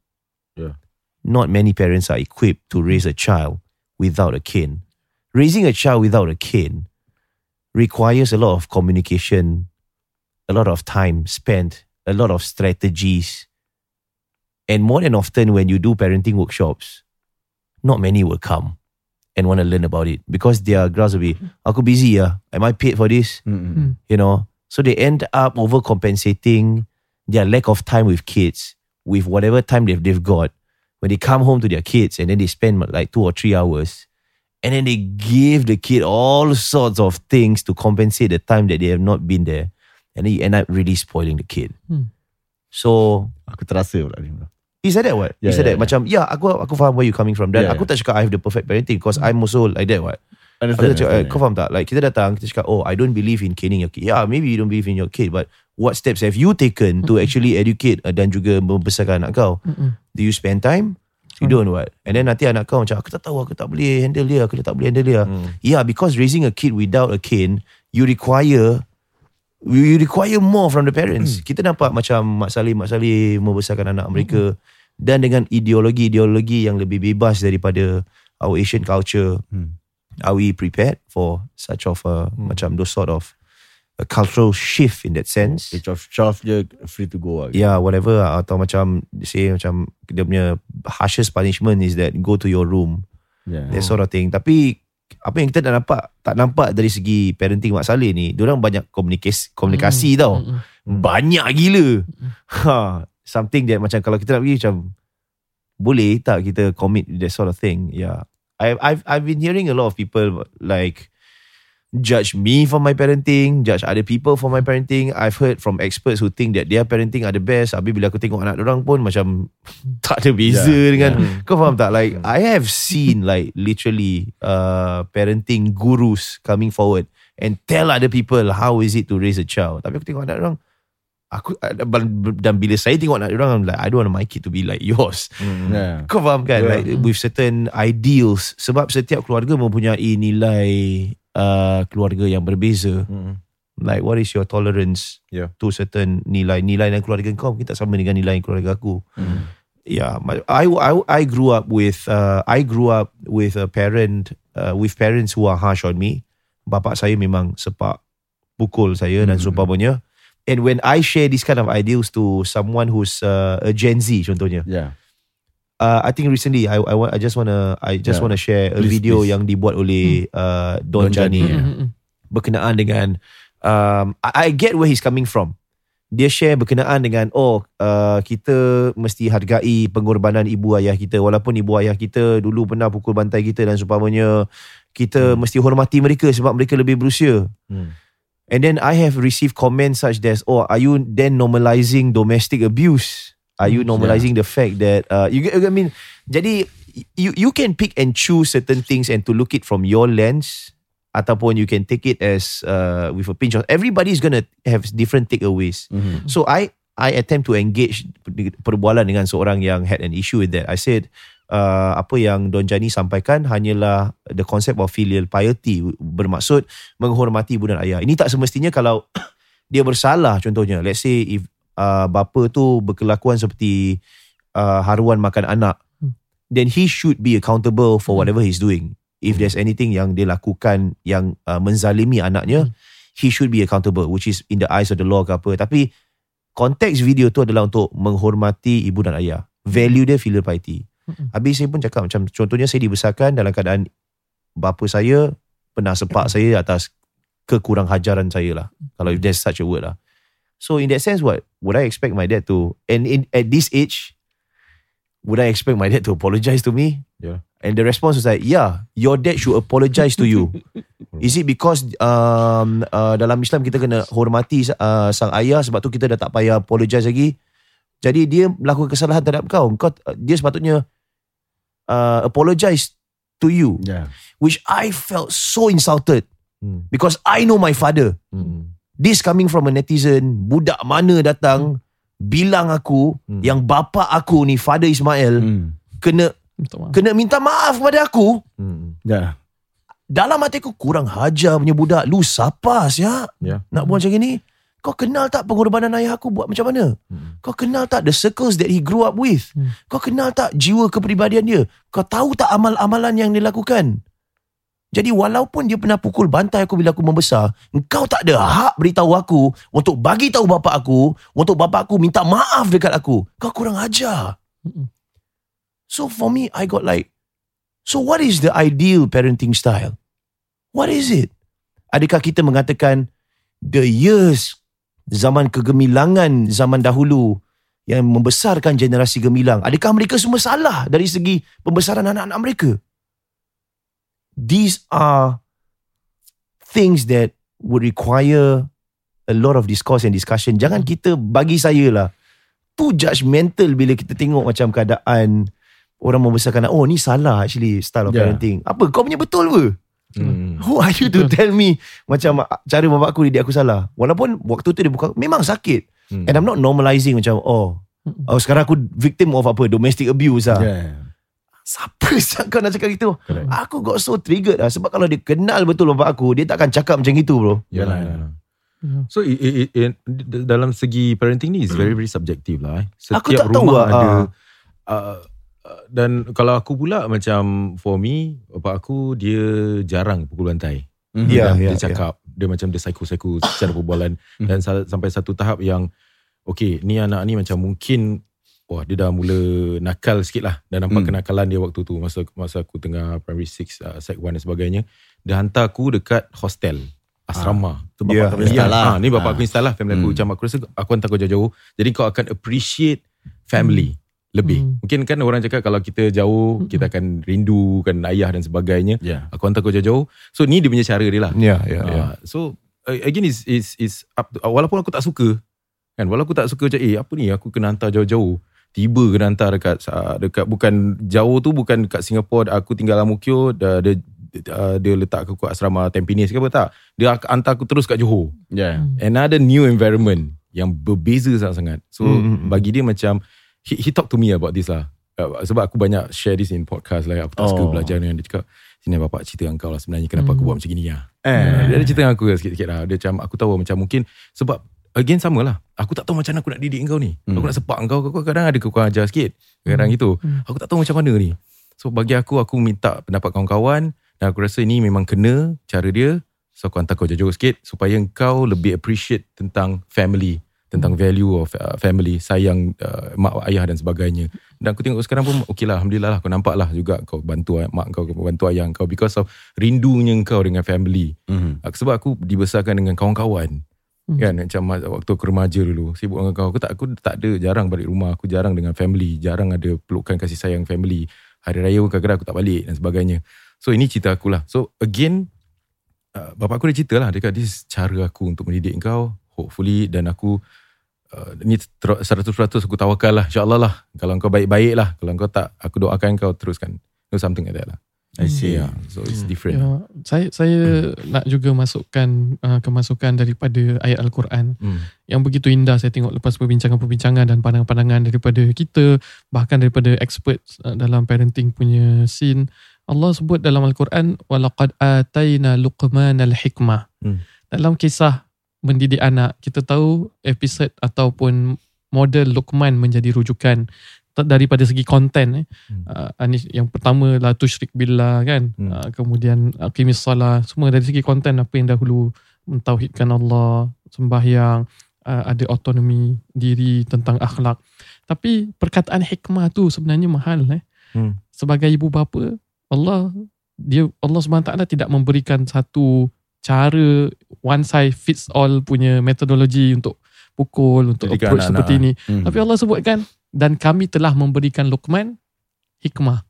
Yeah. Not many parents are equipped to raise a child without a cane. Raising a child without a cane requires a lot of communication, a lot of time spent, a lot of strategies. And more than often, when you do parenting workshops, not many will come and want to learn about it because their grasp will be, aku busy ya. Am I paid for this? Mm-hmm. You know? So they end up overcompensating their lack of time with kids with whatever time they've, they've got. When they come home to their kids and then they spend like two or three hours and then they give the kid all sorts of things to compensate the time that they have not been there. And then you end up really spoiling the kid. Hmm. So Aku terasa pula ni. He said that what? Yeah, he said yeah, that macam yeah aku aku faham where you coming from dan Yeah, aku tak cakap I have the perfect parenting because I'm also like that what. Aku Understand, tak cakap, eh, understand, kau faham tak? Like kita datang kita cakap oh I don't believe in caning your kid. Yeah maybe you don't believe in your kid but what steps have you taken to actually educate uh, dan juga membesarkan anak kau? Mm-mm. Do you spend time? You don't what? And then nanti anak kau macam aku tak tahu aku tak boleh handle dia, aku tak boleh handle dia. Hmm. Yeah, because raising a kid without a cane, you require you require more from the parents. Kita nampak macam Mak Saleh, Mak Saleh membesarkan anak mereka dan dengan ideologi-ideologi yang lebih bebas daripada our Asian culture. Hmm. Are we prepared for such of a macam those sort of a cultural shift in that sense? Age of 12 je free to go lah. Yeah, whatever lah. atau macam say macam dia punya harshest punishment is that go to your room Yeah. that sort of thing. Tapi apa yang kita tak nampak tak nampak dari segi parenting Mak Saleh ni, diorang banyak komunikasi komunikasi tau. Mm-mm. Banyak gila. Ha, something that macam kalau kita nak pergi macam boleh tak kita commit that sort of thing. Yeah. I I've I've been hearing a lot of people like judge me for my parenting, judge other people for my parenting. I've heard from experts who think that their parenting are the best. Habis bila aku tengok anak orang pun macam tak ada beza Yeah, dengan kau faham tak? Like I have seen like literally uh, parenting gurus coming forward and tell other people how is it to raise a child. Tapi aku tengok anak orang aku dan bila saya tengok anak orang I'm like I don't want my kid to be like yours. Yeah. Kau faham kan Yeah. Like with certain ideals Sebab setiap keluarga Mempunyai nilai uh, Keluarga yang berbeza. Hmm. Like what is your tolerance Yeah. To certain nilai? Nilai dan keluarga kau Mungkin tak sama dengan nilai keluarga aku. Yeah my- I, I, I grew up with uh, I grew up with a parent uh, With parents who are harsh on me. Bapak saya memang sepak Pukul saya dan seumpamanya And when I share this kind of ideals To someone who's uh, A Gen Z contohnya. Yeah. Uh, I think recently I I, want, I just wanna I just Yeah. wanna share a Please, video please. yang dibuat oleh uh, Don, Don Jani Jani, Mm, mm, mm. berkenaan dengan um, I, I get where he's coming from. Dia share berkenaan dengan oh uh, kita mesti hargai pengorbanan ibu ayah kita walaupun ibu ayah kita dulu pernah pukul bantai kita dan seumpamanya kita mesti hormati mereka sebab mereka lebih berusia. Hmm. And then I have received comments such as, "Oh, are you then normalizing domestic abuse? Are you normalizing the fact that uh, you get? I mean, jadi you you can pick and choose certain things and to look it from your lens, ataupun you can take it as uh, with a pinch of. Everybody's gonna have different takeaways. Mhm. So I I attempt to engage perbualan dengan seorang yang had an issue with that. I said, uh, apa yang Don Jani sampaikan hanyalah the concept of filial piety bermaksud menghormati ibu dan ayah. Ini tak semestinya kalau dia bersalah contohnya. Let's say if uh, bapa tu berkelakuan seperti uh, haruan makan anak, Hmm. then he should be accountable for whatever he's doing. If there's anything yang dia lakukan yang uh, menzalimi anaknya, he should be accountable which is in the eyes of the law ke apa. Tapi konteks video tu adalah untuk menghormati ibu dan ayah. Value dia filial piety. Habis saya pun cakap macam contohnya saya dibesarkan dalam keadaan bapa saya pernah sepak saya atas kekurang hajaran saya lah. Kalau if there's such a word lah. So in that sense what would I expect my dad to and in at this age would I expect my dad to apologize to me? Yeah. And the response was like, yeah, your dad should apologize to you. Is it because um, uh, dalam Islam kita kena hormati uh, sang ayah sebab tu kita dah tak payah apologize lagi? Jadi dia melakukan kesalahan terhadap kau. Kau uh, dia sepatutnya uh, apologize to you. Yeah. Which I felt so insulted Hmm. because I know my father. Hmm. This coming from a netizen, budak mana datang bilang aku Hmm. yang bapa aku ni Father Ismail Hmm. kena Minta maaf. kena minta maaf kepada aku. Hmm. Yeah. Dalam hati aku kurang hajar punya budak. Lu siapa ya? Ya. Nak buat macam ni? Kau kenal tak pengorbanan ayah aku buat macam mana? Hmm. Kau kenal tak the circles that he grew up with? Hmm. Kau kenal tak jiwa kepribadian dia? Kau tahu tak amal-amalan yang dia lakukan? Jadi walaupun dia pernah pukul bantai aku bila aku membesar, engkau tak ada hak beritahu aku untuk bagi tahu bapa aku, untuk bapa aku minta maaf dekat aku. Kau kurang ajar. So for me, I got like, so what is the ideal parenting style? What is it? Adakah kita mengatakan the years zaman kegemilangan zaman dahulu yang membesarkan generasi gemilang, adakah mereka semua salah dari segi pembesaran anak-anak mereka? These are things that would require a lot of discourse and discussion. Jangan kita bagi saya lah too judgmental bila kita tengok macam keadaan orang membesarkan. Oh ni salah actually style of Yeah. parenting. Apa kau punya betul ke? Hmm. Who are you to tell me macam cara bapak aku didik aku salah? Walaupun waktu tu dia bukan memang sakit. Hmm. And I'm not normalizing macam oh oh sekarang aku victim of apa domestic abuse lah. Yeah. Siapa siap kau nak cakap gitu? Correct. Aku got so triggered lah sebab kalau dia kenal betul bapak aku, dia takkan cakap macam itu bro. Yalah, Yalah. yalah. Yeah. So i, i, i, i- d- dalam segi parenting ni is very very subjective lah. Eh. Setiap Aku tak tahu rumah lah, ada uh, uh, dan kalau aku pula macam for me bapak aku dia jarang pukul bantai. Mhm. Ya, Dan ya, dia cakap dia macam dia psycho-psycho secara perbualan dan sa- sampai satu tahap yang okay ni anak ni macam mungkin wah dia dah mula nakal sikit lah dan nampak Hmm. kenakalan dia waktu tu masa masa aku tengah primary 6 uh, sec 1 dan sebagainya dia hantar aku dekat hostel asrama Tu bapak kau ya. install lah. Ah, ni bapak aku install lah family aku. Hmm. Macam aku rasa aku hantar kau jauh-jauh. Jadi kau akan appreciate family lebih. Hmm. Mungkin kan orang cakap kalau kita jauh, kita akan rindukan ayah dan sebagainya. Yeah. Aku hantar kau jauh-jauh. So ni dia punya cara dia lah. Ya, ya, ya. Ah, so uh, again is is is up to, walaupun aku tak suka kan walaupun aku tak suka macam eh apa ni aku kena hantar jauh-jauh tiba kena hantar dekat uh, dekat bukan jauh tu bukan dekat Singapore aku tinggal Amukyo dia dia, uh, dia letak aku kat asrama Tampines ke apa tak dia hantar aku terus kat Johor Yeah. another new environment yang berbeza sangat-sangat. So Hmm, hmm, hmm. bagi dia macam he, he talk to me about this lah. Uh, sebab aku banyak share this in podcast lah. Aku tak suka Oh. belajar dengan dia cakap sini bapak cerita dengan kau lah sebenarnya kenapa aku Hmm. buat macam gini lah. Eh. Dia ada cerita dengan aku sikit-sikit lah. Dia macam aku tahu macam mungkin sebab again sama lah. Aku tak tahu macam mana aku nak didik kau ni. Hmm. Aku nak sepak kau. Kau kadang ada kekurangan ajar sikit. Kadang Hmm. gitu. Hmm. Aku tak tahu macam mana ni. So bagi aku aku minta pendapat kawan-kawan dan aku rasa ni memang kena cara dia. So aku hantar kau jauh-jauh sikit supaya kau lebih appreciate tentang family tentang value of uh, family, sayang uh, mak ayah dan sebagainya. Dan aku tengok sekarang pun okey lah, alhamdulillah lah kau nampak lah juga kau bantu mak kau, kau bantu ayah kau because of rindunya kau dengan family. Mhm. Uh, sebab aku dibesarkan dengan kawan-kawan. Hmm. Kan macam ma- waktu aku remaja dulu sibuk dengan kau aku tak aku tak ada jarang balik rumah. Aku jarang dengan family jarang ada pelukan kasih sayang family. Hari raya pun kadang-kadang aku tak balik dan sebagainya. So ini cerita aku lah. So again uh, bapak aku dah cerita lah. Dia kata this is cara aku untuk mendidik kau hopefully. Dan aku uh, ni ter- 100% aku tawakal lah insyaAllah lah. Kalau kau baik-baik lah. Kalau kau tak aku doakan kau teruskan. No, something like that lah I see. yeah so it's different Ya, saya saya nak juga masukkan uh, kemasukan daripada ayat al-Quran hmm. yang begitu indah saya tengok lepas perbincangan-perbincangan dan pandangan-pandangan daripada kita bahkan daripada expert uh, dalam parenting punya scene Allah sebut dalam al-Quran walaqad ataina luqmanal hikmah. Hmm. Dalam kisah mendidik anak kita tahu episod ataupun model Luqman menjadi rujukan daripada segi konten eh. Hmm. Uh, Anis yang pertama la tusyrik billah kan. Hmm. Uh, kemudian aqimis salah semua dari segi konten apa yang dahulu mentauhidkan Allah, sembahyang, uh, ada autonomi diri tentang akhlak. Tapi perkataan hikmah tu sebenarnya mahal eh. Hmm. Sebagai ibu bapa, Allah dia Allah SWT tidak memberikan satu cara one size fits all punya metodologi untuk pukul, untuk Didikan approach anak-anak, seperti ini. Hmm. Tapi Allah sebutkan dan kami telah memberikan Luqman hikmah,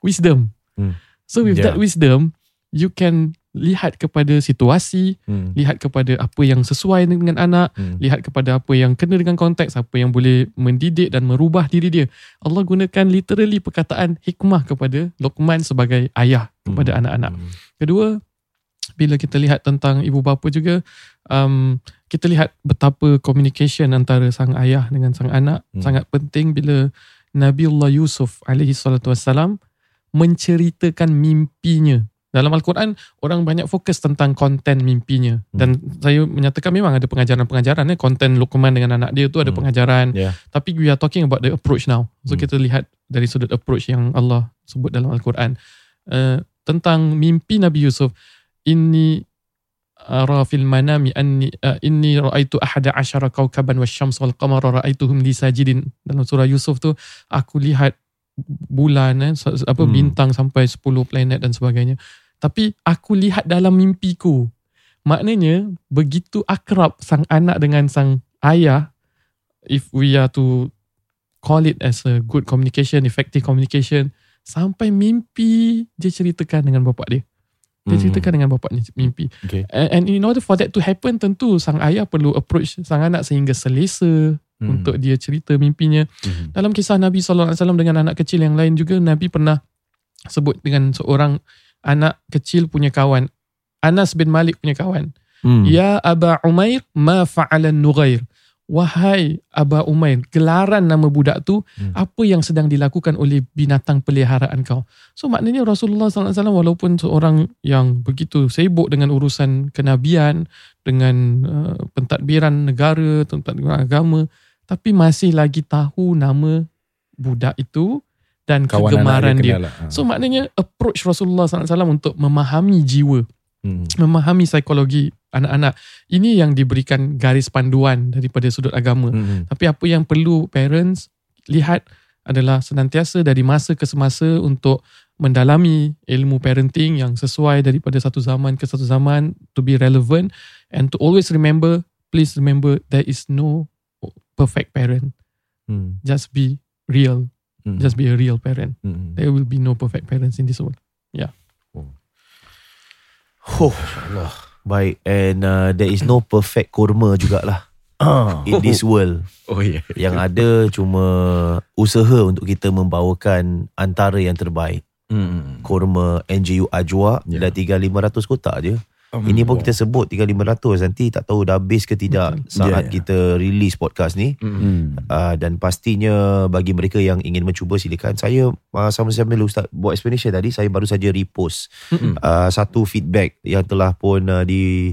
wisdom. Hmm. So with Yeah. that wisdom, you can lihat kepada situasi, Hmm. lihat kepada apa yang sesuai dengan anak, Hmm. lihat kepada apa yang kena dengan konteks, apa yang boleh mendidik dan merubah diri dia. Allah gunakan literally perkataan hikmah kepada Luqman sebagai ayah kepada Hmm. anak-anak. Kedua, bila kita lihat tentang ibu bapa juga, um, kita lihat betapa communication antara sang ayah dengan sang anak Hmm. sangat penting bila Nabiullah Yusuf alaihi salatu wassalam menceritakan mimpinya. Dalam Al-Quran, orang banyak fokus tentang konten mimpinya. Dan saya menyatakan memang ada pengajaran-pengajaran. Eh. Konten Luqman dengan anak dia tu ada Hmm. pengajaran. Yeah. Tapi we are talking about the approach now. So Hmm. kita lihat dari sudut approach yang Allah sebut dalam Al-Quran. Uh, tentang mimpi Nabi Yusuf. Inni ara fil manami anni uh, inni raaitu ahada asyara kaukaban wasyams wal qamara raaituhum li sajidin dalam surah Yusuf tu aku lihat bulan eh, apa Hmm. bintang sampai 10 planet dan sebagainya. Tapi aku lihat dalam mimpiku. Maknanya begitu akrab sang anak dengan sang ayah if we are to call it as a good communication effective communication sampai mimpi dia ceritakan dengan bapak dia dia Hmm. ceritakan dengan bapak ni mimpi Okay. And, and in order for that to happen tentu sang ayah perlu approach sang anak sehingga selesa Hmm. untuk dia cerita mimpinya. Mhm. Dalam kisah Nabi SAW dengan anak kecil yang lain juga Nabi pernah sebut dengan seorang anak kecil punya kawan. Anas bin Malik punya kawan. Hmm. Ya Aba Umair ma fa'alan nughair. Wahai Aba Umair, gelaran nama budak tu, Hmm. apa yang sedang dilakukan oleh binatang peliharaan kau? So maknanya Rasulullah SAW walaupun seorang yang begitu sibuk dengan urusan kenabian, dengan uh, pentadbiran negara, pentadbiran agama, tapi masih lagi tahu nama budak itu dan Kawan kegemaran dia. Ha. So maknanya approach Rasulullah SAW untuk memahami jiwa Hmm. memahami psikologi anak-anak. Ini yang diberikan garis panduan daripada sudut agama. Hmm. Tapi apa yang perlu parents lihat adalah senantiasa dari masa ke semasa untuk mendalami ilmu parenting yang sesuai daripada satu zaman ke satu zaman to be relevant and to always remember please remember there is no perfect parent Hmm. just be real Hmm. just be a real parent Hmm. there will be no perfect parents in this world Oh, Allah. Baik and uh, there is no perfect kurma jugalah in this world. Oh yeah. Yang ada cuma usaha untuk kita membawakan antara yang terbaik. Hmm. Kurma NGU Ajwa Ya. dah 3500 kotak je. Ini pun kita sebut 3500 nanti tak tahu dah habis ke tidak Betul. saat Ya, ya. kita release podcast ni. Hmm. Uh, dan pastinya bagi mereka yang ingin mencuba silakan. Saya uh, sama-sama Ustaz buat explanation tadi saya baru saja repost uh, satu feedback yang telah pun uh, di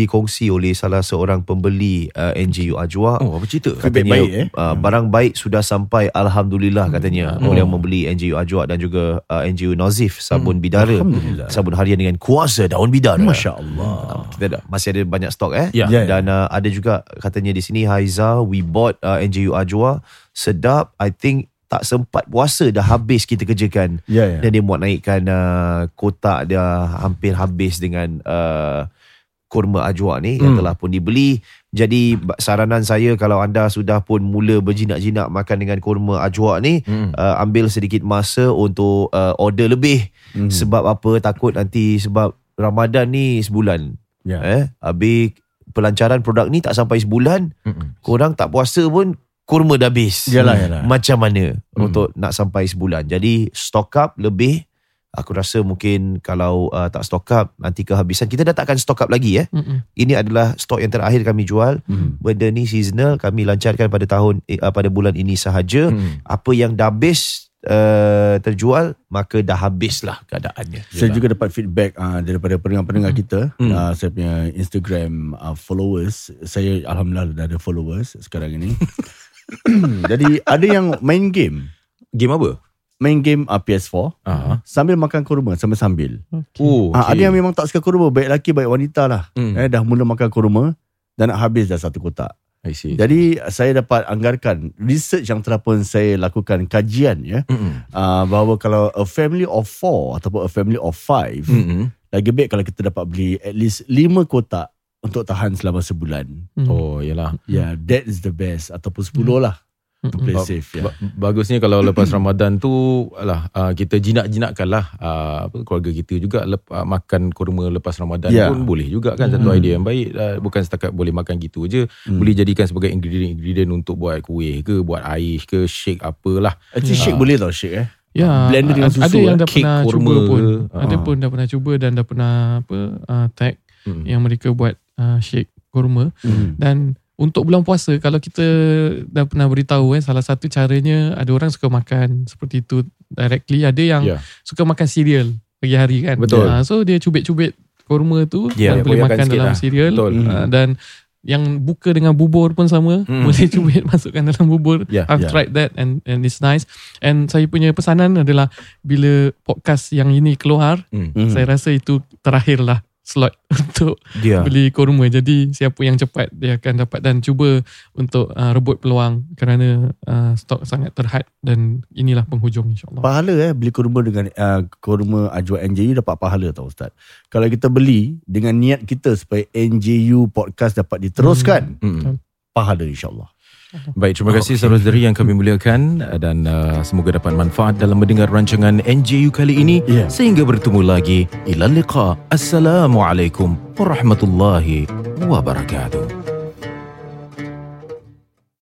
dikongsi oleh salah seorang pembeli uh, NJU Ajwa. Oh, apa cerita? Katanya baik, eh? uh, barang baik sudah sampai alhamdulillah katanya Hmm. oleh yang membeli NJU Ajwa dan juga uh, NJU Nazif sabun bidara. Alhamdulillah. Sabun harian dengan kuasa daun bidara. Masya Allah. Uh, kita ada, masih ada banyak stok eh. Ya. Ya, ya. Dan uh, ada juga katanya di sini Haiza we bought uh, NJU Ajwa sedap I think tak sempat puasa dah habis kita kerjakan. Ya, ya. Dan dia muat naikkan uh, kotak dia hampir habis dengan uh, kurma ajwa ni hmm. yang telah pun dibeli. Jadi saranan saya kalau anda sudah pun mula berjinak-jinak makan dengan kurma ajwa ni, Hmm. uh, ambil sedikit masa untuk uh, order lebih. Hmm. Sebab apa? Takut nanti sebab Ramadan ni sebulan. Ya. Eh, habis pelancaran produk ni tak sampai sebulan, Mm-mm. korang tak puasa pun kurma dah habis. Yalah, yalah. Macam mana Hmm. untuk nak sampai sebulan. Jadi stock up lebih. Aku rasa mungkin kalau uh, tak stock up nanti kehabisan. Kita dah takkan stock up lagi eh. Mm-mm. Ini adalah stok yang terakhir kami jual. Hmm. Benda ni seasonal kami lancarkan pada tahun eh, uh, pada bulan ini sahaja. Hmm. Apa yang dah habis uh, terjual maka dah habislah keadaannya. Saya juga dapat feedback uh, daripada pendengar-pendengar kita. Hmm. Uh, saya punya Instagram uh, followers. Saya Alhamdulillah dah ada followers sekarang ini. Jadi ada yang main game. Game apa? Main game uh, PS4 Ah. sambil makan kurma sambil-sambil. Okay. Oh, Ah, ada yang memang tak suka kurma, baik lelaki baik wanita lah. Hmm. Eh, dah mula makan kurma dan nak habis dah satu kotak. I see. Jadi saya dapat anggarkan research yang telah pun saya lakukan kajian ya uh, bahawa kalau a family of four ataupun a family of five Mm-mm. lagi baik kalau kita dapat beli at least lima kotak untuk tahan selama sebulan. Mm. Oh, yalah. Ya, yeah, that is the best ataupun sepuluh lah to play Ba- safe ya. Ba- bagusnya kalau lepas Ramadan tu alah uh, kita jinak-jinakkan lah uh, apa, keluarga kita juga lep, uh, makan kurma lepas Ramadan Ya. pun boleh juga kan satu idea yang baik uh, bukan setakat boleh makan gitu je Hmm. boleh jadikan sebagai ingredient-ingredient untuk buat kuih ke buat air ke shake apalah Actually shake boleh tau shake eh. Ya, Blender dengan susu, Ada yang eh. dah Cake pernah kurma cuba pun. ke. Ada Ah. pun dah pernah cuba dan dah pernah apa uh, tag Hmm. yang mereka buat uh, shake kurma Hmm. dan untuk bulan puasa kalau kita dah pernah beritahu eh salah satu caranya ada orang suka makan seperti itu directly ada yang Ya. suka makan cereal pagi hari kan. Betul. Ah, so dia cubit-cubit kurma tu dan boleh makan dalam lah. cereal Betul. Ah, dan yang buka dengan bubur pun sama Hmm. boleh cubit masukkan dalam bubur Ya, I've ya. tried that and and it's nice and saya punya pesanan adalah bila podcast yang ini keluar Hmm. Hmm. saya rasa itu terakhir lah slot untuk Dia. beli kurma jadi siapa yang cepat dia akan dapat dan cuba untuk uh, rebut peluang kerana uh, stok sangat terhad dan inilah penghujung insyaallah Pahala eh beli kurma dengan uh, kurma Ajwa NJU dapat pahala tau Ustaz. Kalau kita beli dengan niat kita supaya NJU podcast dapat diteruskan, Hmm. pahala insyaAllah. Baik, terima kasih okay. saudara-saudari yang kami muliakan dan uh, semoga dapat manfaat dalam mendengar rancangan NJU kali ini. Ya. Sehingga bertemu lagi. Ila liqa. Assalamualaikum warahmatullahi wabarakatuh.